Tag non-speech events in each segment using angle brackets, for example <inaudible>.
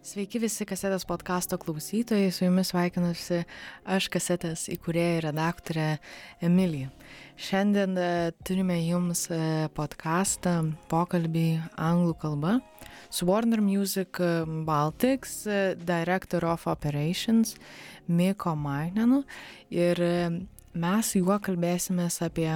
Sveiki visi kasetės podkasto klausytojai, su jumis sveikinusi aš kasetės įkūrėja ir redaktorė Emilija. Šiandien e, turime jums e, podkastą, pokalbį anglų kalba su Warner Music e, Baltics Director of Operations Miko Magnenu ir mes su juo kalbėsime apie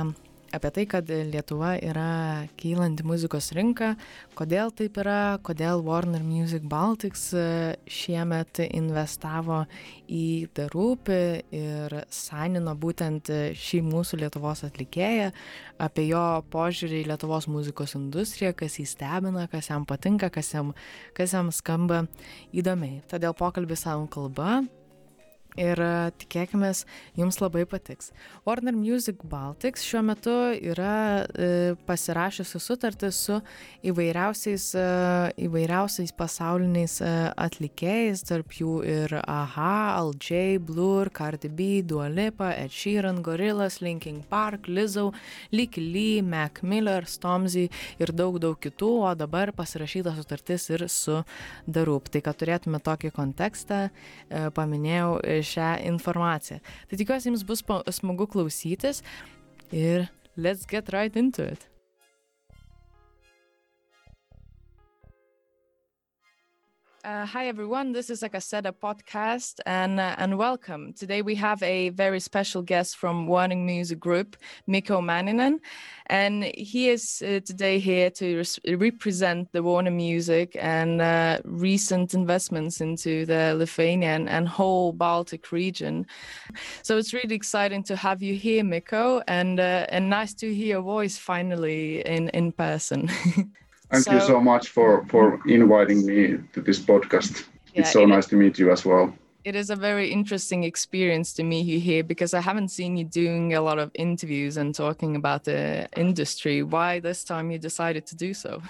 apie tai, kad Lietuva yra kylanti muzikos rinka, kodėl taip yra, kodėl Warner Music Baltics e, šiemet investavo į The Roop ir sanino būtent šį mūsų Lietuvos atlikėją, apie jo požiūrį į Lietuvos muzikos industriją, kas jį stebina, kas jam patinka, kas jam, kas jam skamba įdomiai. Todėl pokalbis savo kalba ir e, tikėkime, jums labai patiks. Warner Music Baltics šiuo metu yra e, pasirašiusi sutartį su įvairiausiais, e, įvairiausiais pasauliniais e, atlikėjais, tarp jų ir AHA, LJ, Blur, Cardi B, Dua Lipa, Ed Sheeran, Gorillaz, Linkin Park, Lizzo, Licky Lee, Mac Miller, Stormzy ir daug daug kitų, o dabar pasirašyta sutartis ir su Darup. Tai kad turėtume tokį kontekstą, e, paminėjau šią informaciją. Tai tikiuosi jums bus smagu klausytis ir let's get right into it. Uh, hi everyone, this is like I said a podcast and uh, and welcome. Today we have a very special guest from Warner Music Group, Mikko Manninen, and he is uh, today here to represent the Warner Music and uh, recent investments into the Lithuanian and whole Baltic region. So it's really exciting to have you here, Mikko, and uh, and nice to hear your voice finally in in person. <laughs> Thank so, you so much for for inviting me to this podcast. Yeah, it's so it nice to meet you as well. It is a very interesting experience to meet you here because I haven't seen you doing a lot of interviews and talking about the industry. Why this time you decided to do so?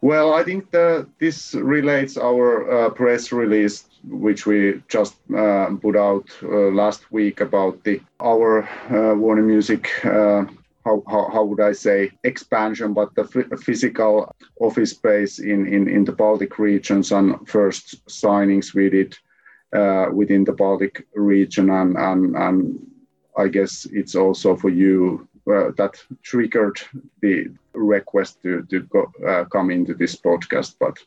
Well, I think that this relates our uh, press release, which we just uh, put out uh, last week about the our uh, Warner Music uh, how, how, how would I say expansion, but the physical office space in, in, in the Baltic regions and first signings we did uh, within the Baltic region. And, and, and I guess it's also for you uh, that triggered the request to, to go, uh, come into this podcast. But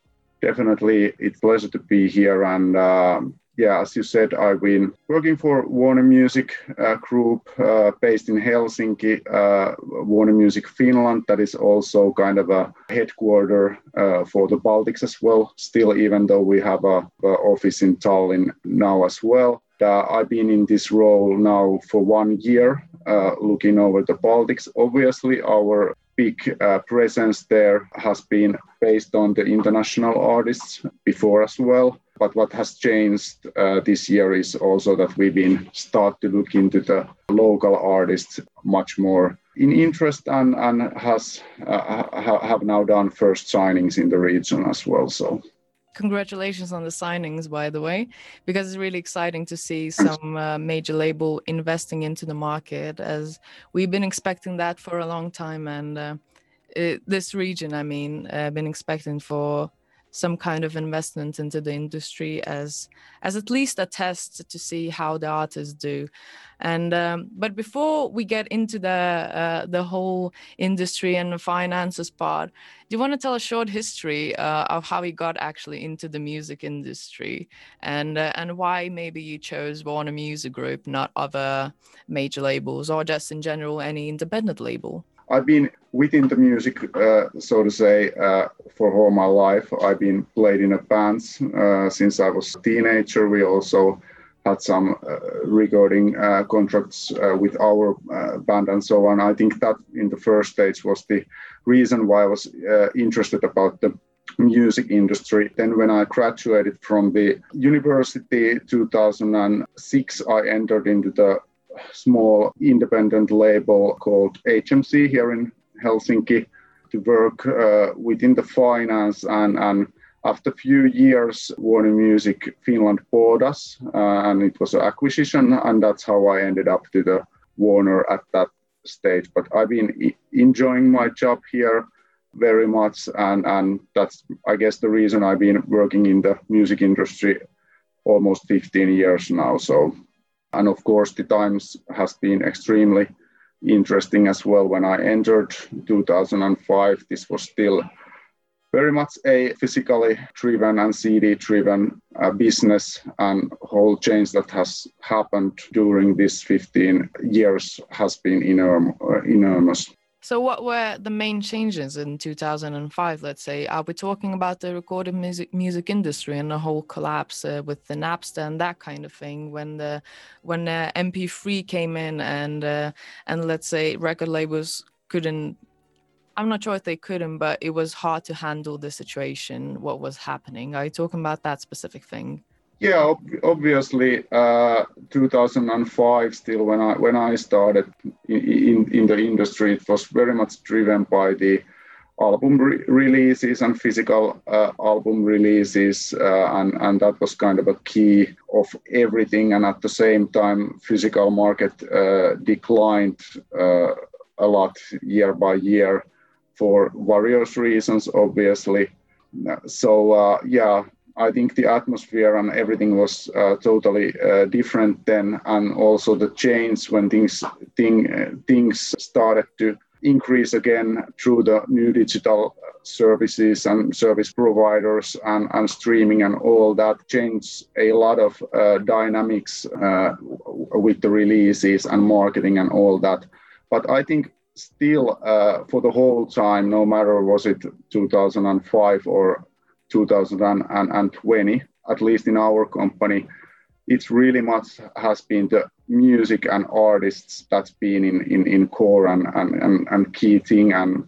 definitely it's pleasure to be here and um, yeah, as you said, I've been working for Warner Music uh, Group uh, based in Helsinki, uh, Warner Music Finland, that is also kind of a headquarter uh, for the Baltics as well, still, even though we have a, a office in Tallinn now as well. Uh, I've been in this role now for one year, uh, looking over the Baltics. Obviously, our big presence there has been based on the international artists before as well but what has changed uh, this year is also that we've been start to look into the local artists much more in interest and, and has uh, have now done first signings in the region as well. So congratulations on the signings by the way because it's really exciting to see some uh, major label investing into the market as we've been expecting that for a long time and uh, it, this region i mean uh, been expecting for some kind of investment into the industry as as at least a test to see how the artists do. And um, but before we get into the uh, the whole industry and the finances part do you want to tell a short history uh, of how you got actually into the music industry? And uh, and why maybe you chose Warner Music Group not other major labels or just in general any independent label I've been within the music, uh, so to say, uh, for all my life. I've been played in a bands uh, since I was a teenager. We also had some uh, recording uh, contracts uh, with our band and so on. I think that in the first stage was the reason why I was interested about the music industry. Then when I graduated from the university 2006, I entered into the small independent label called HMC here in Helsinki to work uh, within the finance and, and after a few years, Warner Music Finland bought us, uh, and it was an acquisition, and that's how I ended up to the Warner at that stage. But I've been enjoying my job here. very much, and and that's I guess the reason I've been working in the music industry almost 15 years now. So, and of course the times has been extremely interesting as well. When I entered 2005, this was still very much a physically driven and CD driven uh, business, and whole change that has happened during these 15 years has been enorm- uh, enormous. So, what were the main changes in 2005? Let's say, are we talking about the recorded music music industry and the whole collapse uh, with the Napster and that kind of thing? When the when the MP3 came in and uh, and let's say record labels couldn't. I'm not sure if they couldn't, but it was hard to handle the situation. What was happening? Are you talking about that specific thing? Yeah, ob- obviously, uh, 2005. Still, when I when I started in, in, in the industry, it was very much driven by the album re- releases and physical uh, album releases, uh, and and that was kind of a key of everything. And at the same time, physical market uh, declined uh, a lot year by year for various reasons, obviously. So uh, yeah, I think the atmosphere and everything was uh, totally uh, different then, and also the change when things thing, uh, things started to increase again through the new digital services and service providers and, and streaming and all that changed a lot of uh, dynamics uh, with the releases and marketing and all that. But I think still uh, for the whole time, no matter was it 2005 or 2020, at least in our company, it's really much has been the music and artists that's been in, in, in core and, and, and, and key thing. And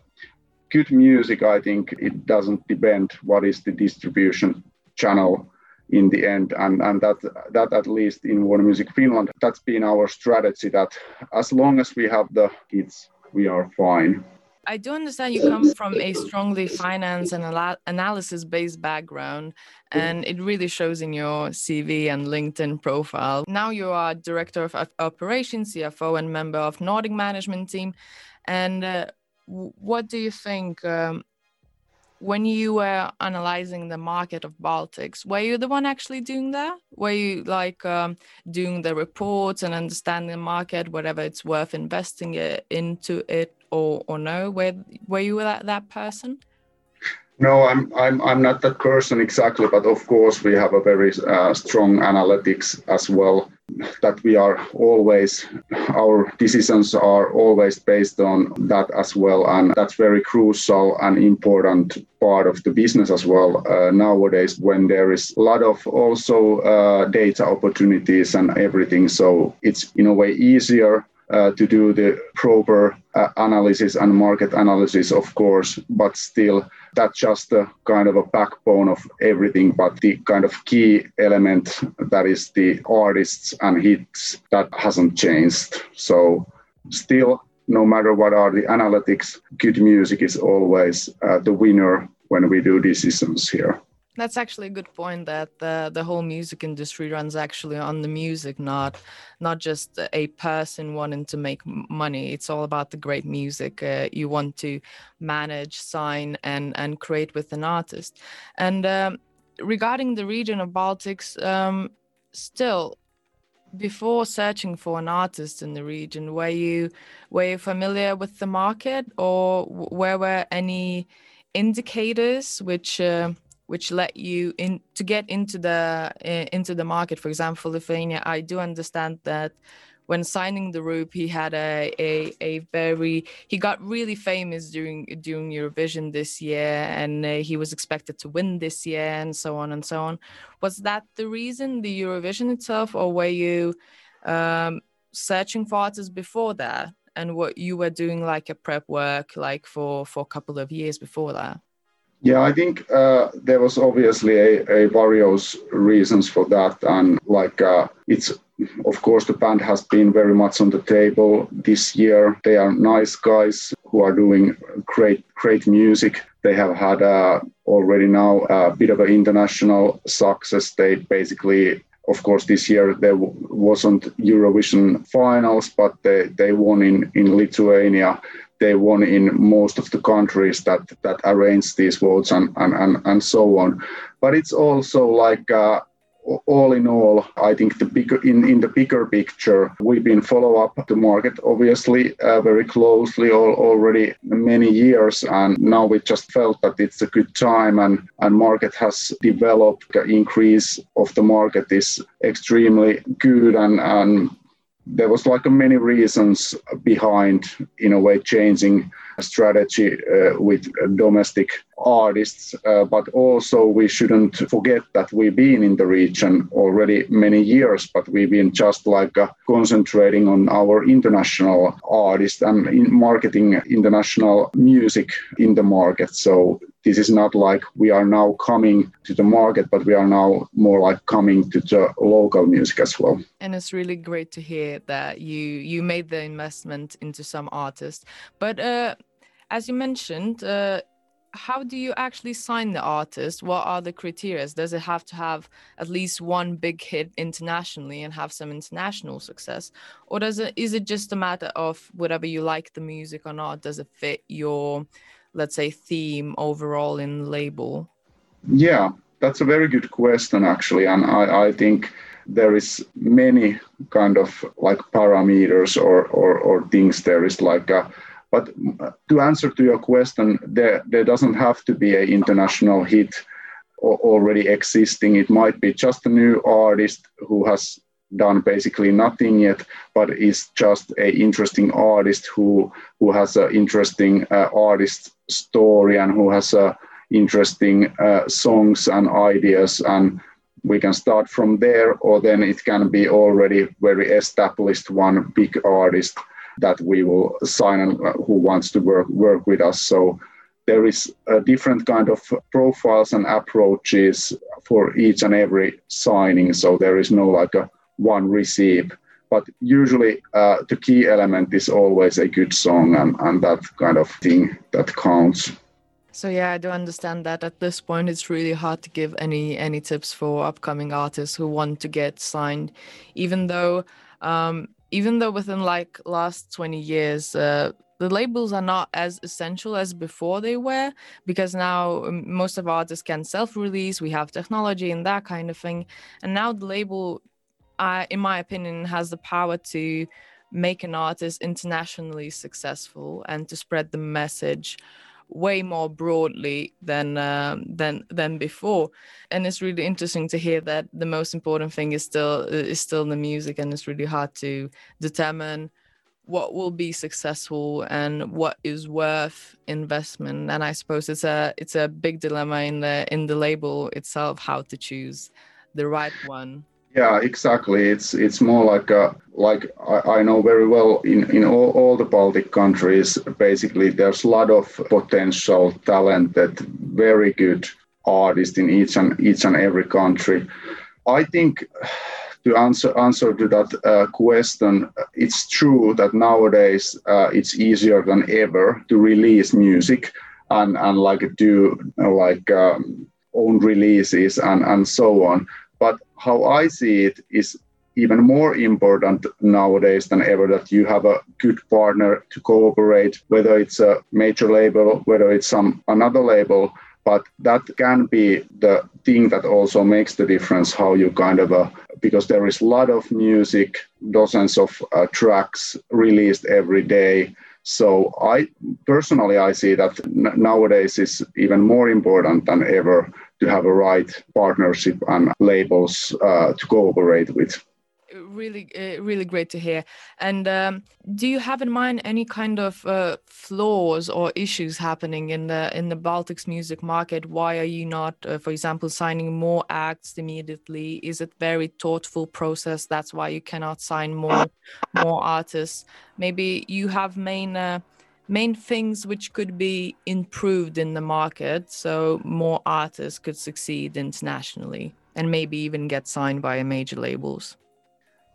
good music, I think it doesn't depend what is the distribution channel in the end. And, and that, that at least in Warner Music Finland, that's been our strategy that as long as we have the hits, we are fine. I do understand you come from a strongly finance and analysis based background, and it really shows in your CV and LinkedIn profile. Now you are director of operations, CFO, and member of Nordic management team. And uh, what do you think? Um, when you were analyzing the market of Baltics, were you the one actually doing that? Were you like um, doing the reports and understanding the market, whatever it's worth investing it into it or or no? where were you that that person? No, I'm I'm I'm not that person exactly, but of course we have a very uh, strong analytics as well. That we are always our decisions are always based on that as well, and that's very crucial and important part of the business as well uh, nowadays when there is a lot of also uh, data opportunities and everything. So it's in a way easier uh, to do the proper uh, analysis and market analysis, of course, but still that's just kind of a backbone of everything. But the kind of key element that is the artists and hits that hasn't changed. So still, no matter what are the analytics, good music is always uh, the winner when we do decisions here. That's actually a good point that the, the whole music industry runs actually on the music, not not just a person wanting to make money. It's all about the great music uh, you want to manage, sign, and and create with an artist. And um, regarding the region of Baltics, um, still before searching for an artist in the region, were you were you familiar with the market, or where were any indicators which uh, which let you in to get into the uh, into the market. For example, Lithuania. I do understand that when signing the Roop, he had a, a, a very he got really famous during during Eurovision this year, and uh, he was expected to win this year, and so on and so on. Was that the reason, the Eurovision itself, or were you um, searching for artists before that? And what you were doing like a prep work like for for a couple of years before that? Yeah, I think uh, there was obviously a, a, various reasons for that, and like uh, it's of course the band has been very much on the table this year. They are nice guys who are doing great great music. They have had uh, already now a bit of an international success. They basically of course, this year there wasn't Eurovision finals, but they, they won in, in Lithuania they won in most of the countries that that arrange these votes and and and, and so on. But it's also like uh, all in all, I think the bigger in, in the bigger picture, we've been follow up the market obviously uh, very closely all, already many years, and now we just felt that it's a good time, and and market has developed. The increase of the market is extremely good, and and there was like many reasons behind in a way changing strategy uh, with domestic artists uh, but also we shouldn't forget that we've been in the region already many years but we've been just like uh, concentrating on our international artists and in marketing international music in the market. So this is not like we are now coming to the market, but we are now more like coming to the local music as well. And it's really great to hear that you you made the investment into some artists. But uh, as you mentioned, uh, how do you actually sign the artist? What are the criteria? Does it have to have at least one big hit internationally and have some international success, or does it is it just a matter of whatever you like the music or not? Does it fit your let's say theme overall in label? Yeah, that's a very good question actually, and I, I think there is many kind of like parameters or, or, or things there is like a, but to answer to your question there there doesn't have to be an international hit already existing it might be just a new artist who has done basically nothing yet, but is just a interesting artist who who has an interesting uh, artist story and who has a interesting uh, songs and ideas and we can start from there or then it can be already very established one big artist that we will sign and uh, who wants to work work with us so there is a different kind of profiles and approaches for each and every signing so there is no like a one receive. But usually uh, the key element is always a good song and, and that kind of thing that counts. So yeah, I do understand that at this point it's really hard to give any any tips for upcoming artists who want to get signed, even though um, even though within like last 20 years uh, the labels are not as essential as before they were because now um, most of artists can self-release we have technology and that kind of thing and now the label In my opinion, has the power to make an artist internationally successful and to spread the message way more broadly than um, than than before. And it's really interesting to hear that the most important thing is still is still the music and it's really hard to determine what will be successful and what is worth investment. And i suppose it's a it's a big dilemma in the in the label itself how to choose the right one yeah, exactly. It's it's more like a like I, I know very well in in all, all the Baltic countries. Basically, there's a lot of potential, talented, very good artists in each and each and every country. I think to answer answer to that uh, question, it's true that nowadays uh, it's easier than ever to release music and and like do uh, like um, own releases and and so on. But how I see it is even more important nowadays than ever that you have a good partner to cooperate, whether it's a major label, whether it's some another label. But that can be the thing that also makes the difference how you kind of uh, because there is a lot of music, dozens of uh, tracks released every day. So I personally I see that n- nowadays is even more important than ever to have a right partnership and labels uh, to cooperate with. Really uh, really great to hear. And um, do you have in mind any kind of uh, flaws or issues happening in the in the baltics music market? Why are you not uh, for example signing more acts immediately? Is it very thoughtful process? That's why you cannot sign more more artists. Maybe you have main uh, main things which could be improved in the market so more artists could succeed internationally and maybe even get signed by major labels?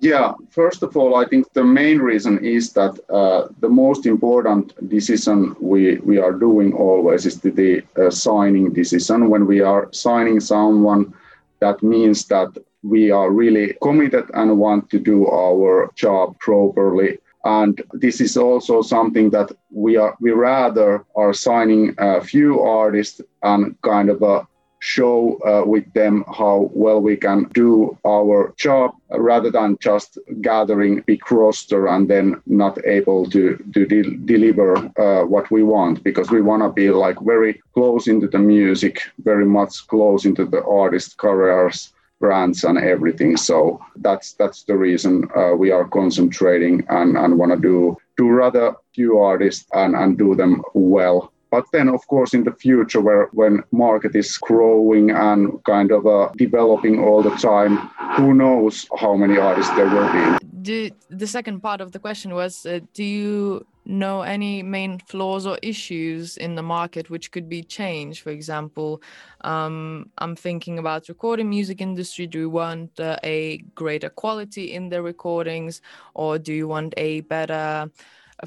Yeah, first of all, I think the main reason is that uh, the most important decision we, we are doing always is the, the uh, signing decision. When we are signing someone, that means that we are really committed and want to do our job properly and this is also something that we are we rather are signing a few artists and kind of a show uh, with them how well we can do our job rather than just gathering big roster and then not able to, to de- deliver uh, what we want because we want to be like very close into the music very much close into the artist careers brands and everything so that's that's the reason uh, we are concentrating and, and want to do do rather few artists and, and do them well but then, of course, in the future, where when market is growing and kind of uh, developing all the time, who knows how many artists there will be. Do, the second part of the question was: uh, Do you know any main flaws or issues in the market which could be changed? For example, um, I'm thinking about recording music industry. Do you want uh, a greater quality in the recordings, or do you want a better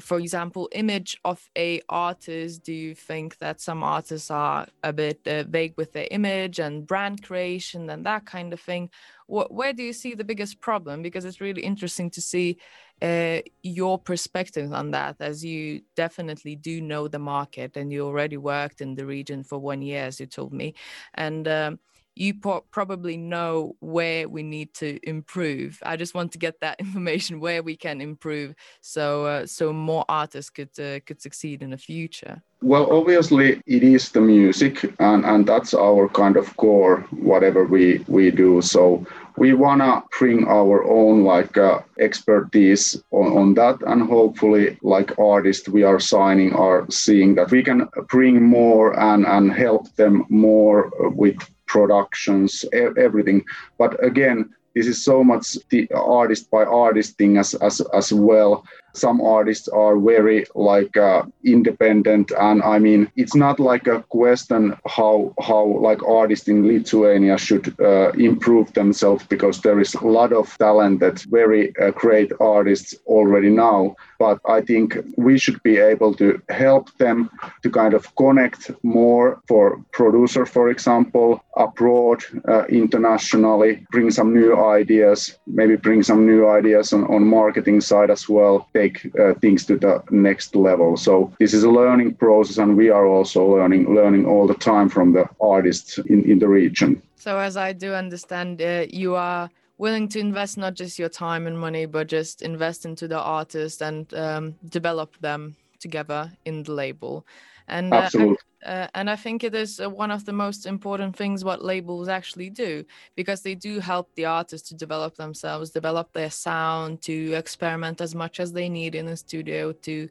for example, image of a artist? Do you think that some artists are a bit uh, vague with their image and brand creation and that kind of thing? What, where do you see the biggest problem? Because it's really interesting to see uh, your perspective on that, as you definitely do know the market and you already worked in the region for one year, as you told me, and. Um, you probably know where we need to improve. I just want to get that <laughs> information where we can improve, so uh, so more artists could uh, could succeed in the future. Well, obviously it is the music, and and that's our kind of core. Whatever we we do, so we wanna bring our own like uh, expertise on, on that, and hopefully, like artists we are signing are seeing that we can bring more and and help them more with productions, everything. But again, this is so much the artist by artist thing as as as well. Some artists are very like uh, independent and i mean it's not like a question how how like artists in lithuania should uh, improve themselves because there is a lot of talented very uh, great artists already now but i think we should be able to help them to kind of connect more for producer for example abroad uh, internationally bring some new ideas maybe bring some new ideas on, on marketing side as well take uh, things to the next level. So this is a learning process, and we are also learning learning all the time from the artists in, in the region. So as I do understand, uh, you are willing to invest not just your time and money, but just invest into the artist and um, develop them together in the label. And uh, Absolutely. Uh, and I think it is uh, one of the most important things what labels actually do because they do help the artists to develop themselves, develop their sound, to experiment as much as they need in the studio, to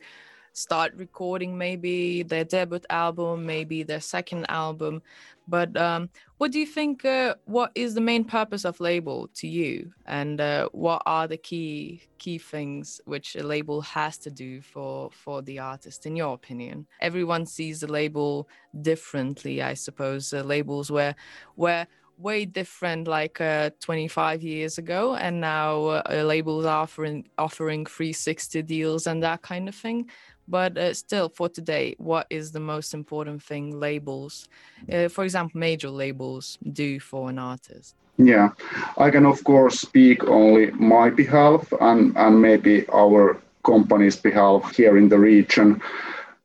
start recording maybe their debut album, maybe their second album. But um, what do you think? Uh, what is the main purpose of label to you, and uh, what are the key key things which a label has to do for for the artist, in your opinion? Everyone sees the label differently, I suppose. Uh, labels were were way different like uh, 25 years ago and now uh, labels are offering offering 360 deals and that kind of thing but uh, still for today what is the most important thing labels uh, for example major labels do for an artist? Yeah i can of course speak only my behalf and and maybe our company's behalf here in the region.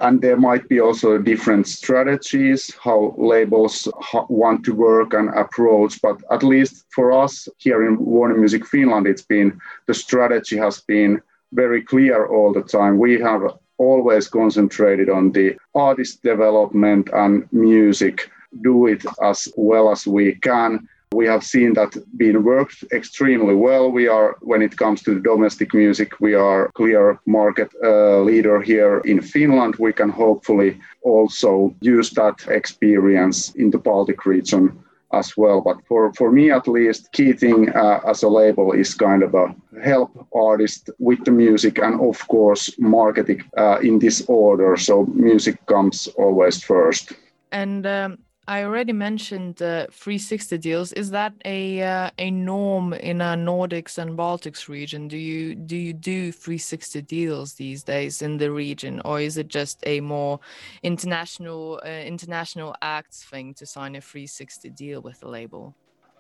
And there might be also different strategies how labels want to work and approach. But at least for us here in warner music finland it's been the strategy has been very clear all the time. We have always concentrated on the artist development and music, do it as well as we can. We have seen that being worked extremely well. We are, when it comes to domestic music, we are clear market uh, leader here in Finland. We can hopefully also use that experience in the Baltic region as well. But for, for me, at least, key thing uh, as a label is kind of a help artist with the music and, of course, marketing uh, in this order. So music comes always first. And um, I already mentioned uh, 360 deals. Is that a uh, a norm in a Nordics and Baltics region? Do you do you do 360 deals these days in the region, or is it just a more international uh, international acts thing to sign a 360 deal with the label?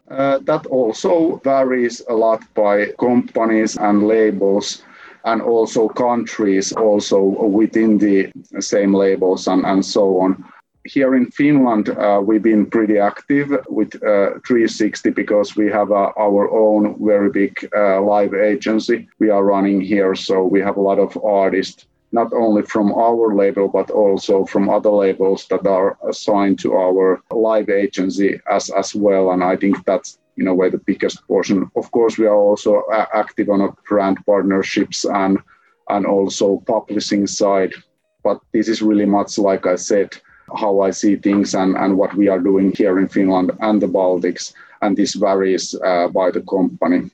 Uh, that also varies a lot by companies and labels and also countries also within the same labels and, and so on here in Finland, uh, we've been pretty active with uh, 360 because we have uh, our own very big uh, live agency we are running here. So we have a lot of artists, not only from our label, but also from other labels that are assigned to our live agency as, as well. And I think that's in a way the biggest portion. Of course, we are also uh, active on a brand partnerships and and also publishing side. But this is really much like I said how I see things and, and what we are doing here in Finland and the Baltics. And this varies uh, by the company.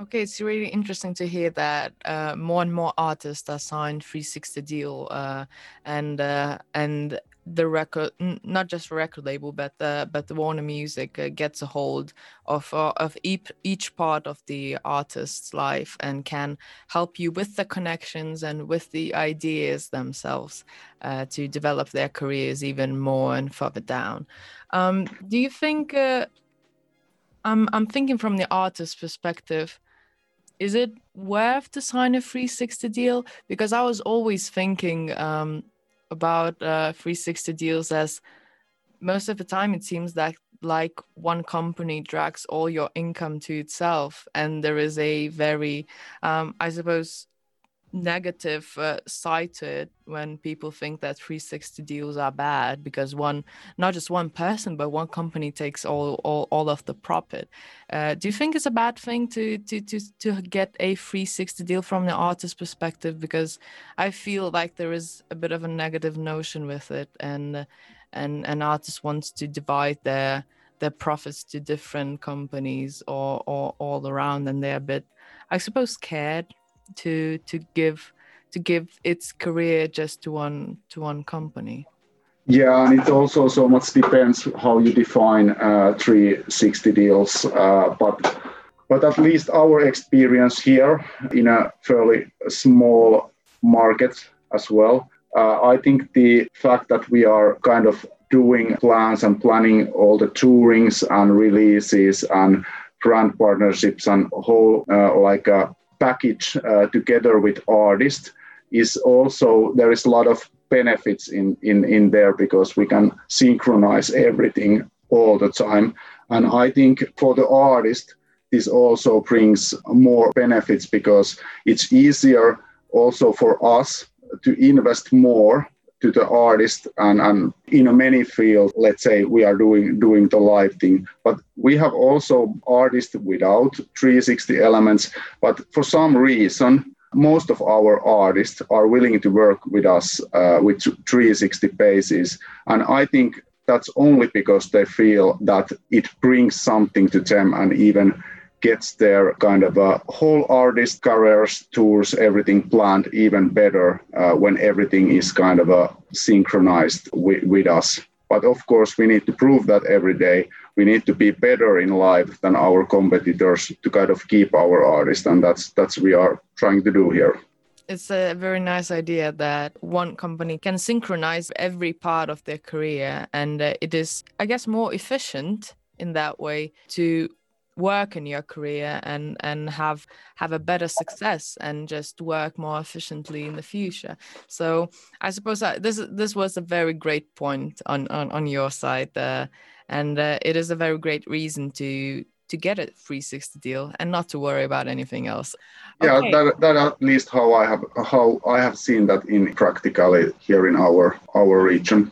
Okay, it's really interesting to hear that uh, more and more artists are signed 360 deal, uh, and uh, and the record not just record label but the but the warner music uh, gets a hold of uh, of each, each part of the artist's life and can help you with the connections and with the ideas themselves uh, to develop their careers even more and further down. Um, do you think uh, I'm, I'm thinking from the artist's perspective is it worth to sign a 360 deal? Because i was always thinking um, about uh, 360 deals as most of the time it seems that like one company drags all your income to itself and there is a very um, i suppose negative uh, side to it when people think that 360 deals are bad because one not just one person but one company takes all all, all of the profit. Uh, do you think it's a bad thing to, to to to get a 360 deal from the artist perspective? Because i feel like there is a bit of a negative notion with it and and an artist wants to divide their their profits to different companies or or all around and they're a bit i suppose scared to to give to give its career just to one to one company? Yeah and it also so much depends how you define uh, 360 deals uh, but but at least our experience here in a fairly small market as well. Uh, i think the fact that we are kind of doing plans and planning all the tourings and releases and brand partnerships and whole uh, like a package uh, together with artists is also there is a lot of benefits in, in in there because we can synchronize everything all the time. And i think for the artist this also brings more benefits because it's easier also for us to invest more to the artist and, and in many fields let's say we are doing doing the live thing. But we have also artists without 360 elements but for some reason most of our artists are willing to work with us uh, with 360 bases and i think that's only because they feel that it brings something to them and even gets their kind of a whole artist careers, tours, everything planned even better uh, when everything is kind of a synchronized with, with us. But of course, we need to prove that every day. We need to be better in life than our competitors to kind of keep our artists, and that's that's we are trying to do here it's a very nice idea that one company can synchronize every part of their career and uh, it is i guess more efficient in that way to work in your career and and have have a better success and just work more efficiently in the future. So i suppose that this this was a very great point on on, on your side uh, and uh, it is a very great reason to to get a 360 deal and not to worry about anything else. Yeah okay. that, that at least how i have how i have seen that in practically here in our our region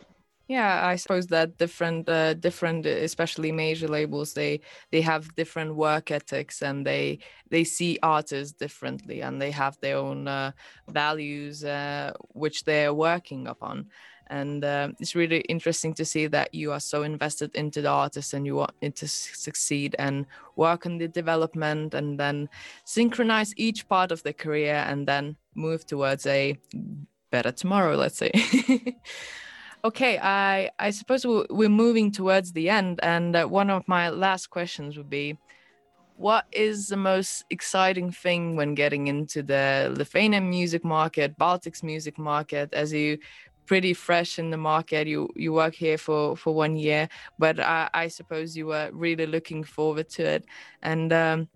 yeah, I suppose that different, uh, different, especially major labels, they they have different work ethics and they they see artists differently and they have their own uh, values uh, which they're working upon. And uh, it's really interesting to see that you are so invested into the artist and you want it to succeed and work on the development and then synchronize each part of the career and then move towards a better tomorrow, let's say. <laughs> Okay, I I suppose we're moving towards the end, and uh, one of my last questions would be, what is the most exciting thing when getting into the Lithuanian music market, Baltics music market, as you pretty fresh in the market. You you work here for for one year, but I, I suppose you were really looking forward to it. And um,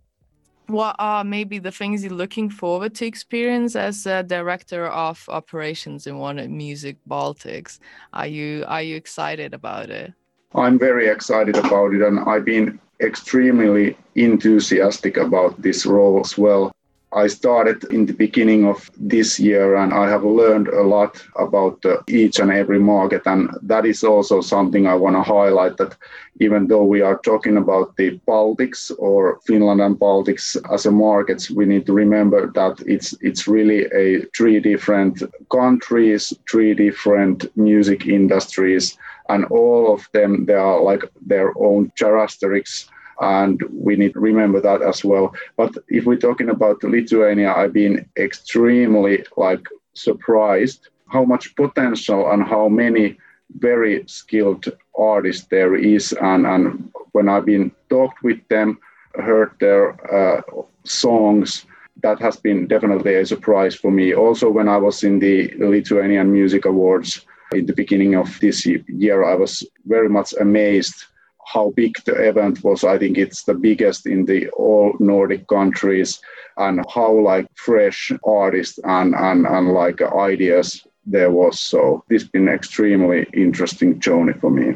what are maybe the things you're looking forward to experience as a director of operations in Warner Music Baltics? Are you are you excited about it? I'm very excited about it, and I've been extremely enthusiastic about this role as well. I started in the beginning of this year and I have learned a lot about uh, each and every market. And that is also something I want to highlight that even though we are talking about the Baltics or Finland and Baltics as a markets, we need to remember that it's it's really a three different countries, three different music industries, and all of them they are like their own characteristics and we need to remember that as well. But if we're talking about Lithuania, I've been extremely like surprised how much potential and how many very skilled artists there is. And, and when I've been talked with them, heard their uh, songs, that has been definitely a surprise for me. Also, when I was in the Lithuanian Music Awards in the beginning of this year, I was very much amazed how big the event was. I think it's the biggest in the all Nordic countries and how like fresh artists and, and, and like ideas there was. So this has been extremely interesting journey for me.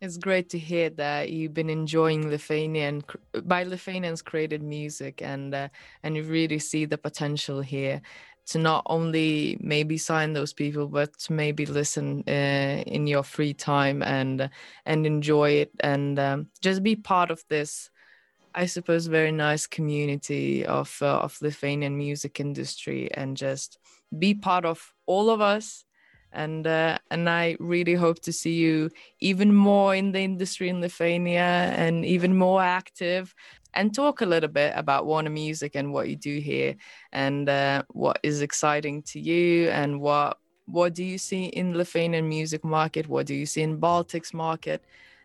It's great to hear that you've been enjoying Lithuanian by Lithuanians created music and uh, and you really see the potential here to not only maybe sign those people but to maybe listen uh, in your free time and and enjoy it and um, just be part of this i suppose very nice community of uh, of lithuanian music industry and just be part of all of us. And uh, and I really hope to see you even more in the industry in Lithuania and even more active and talk a little bit about Warner Music and what you do here and uh, what is exciting to you and what what do you see in Lithuanian music market? What do you see in Baltics market?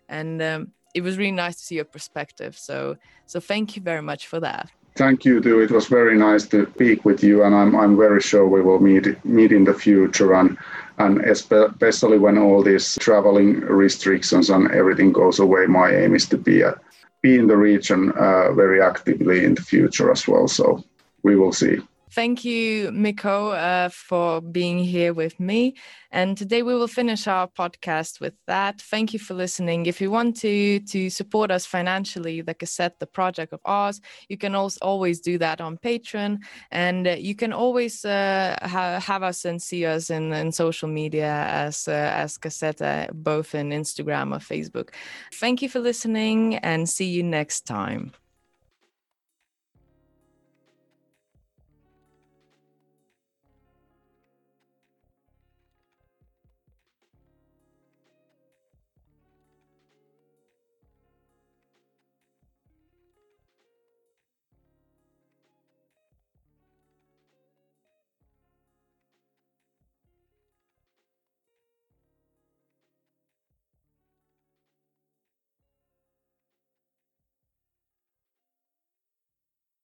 And um, it was really nice to see your perspective. So so thank you very much for that. Thank you too. It was very nice to speak with you, and I'm I'm very sure we will meet meet in the future and and especially when all these traveling restrictions and everything goes away. My aim is to be a be in the region uh, very actively in the future as well. So we will see. Thank you, Mikko, uh, for being here with me. And today we will finish our podcast with that. Thank you for listening. If you want to to support us financially, the cassette, the project of ours, you can also always do that on Patreon, and uh, you can always uh, ha- have us and see us in, in social media as uh, as cassette, uh, both in Instagram or Facebook. Thank you for listening, and see you next time.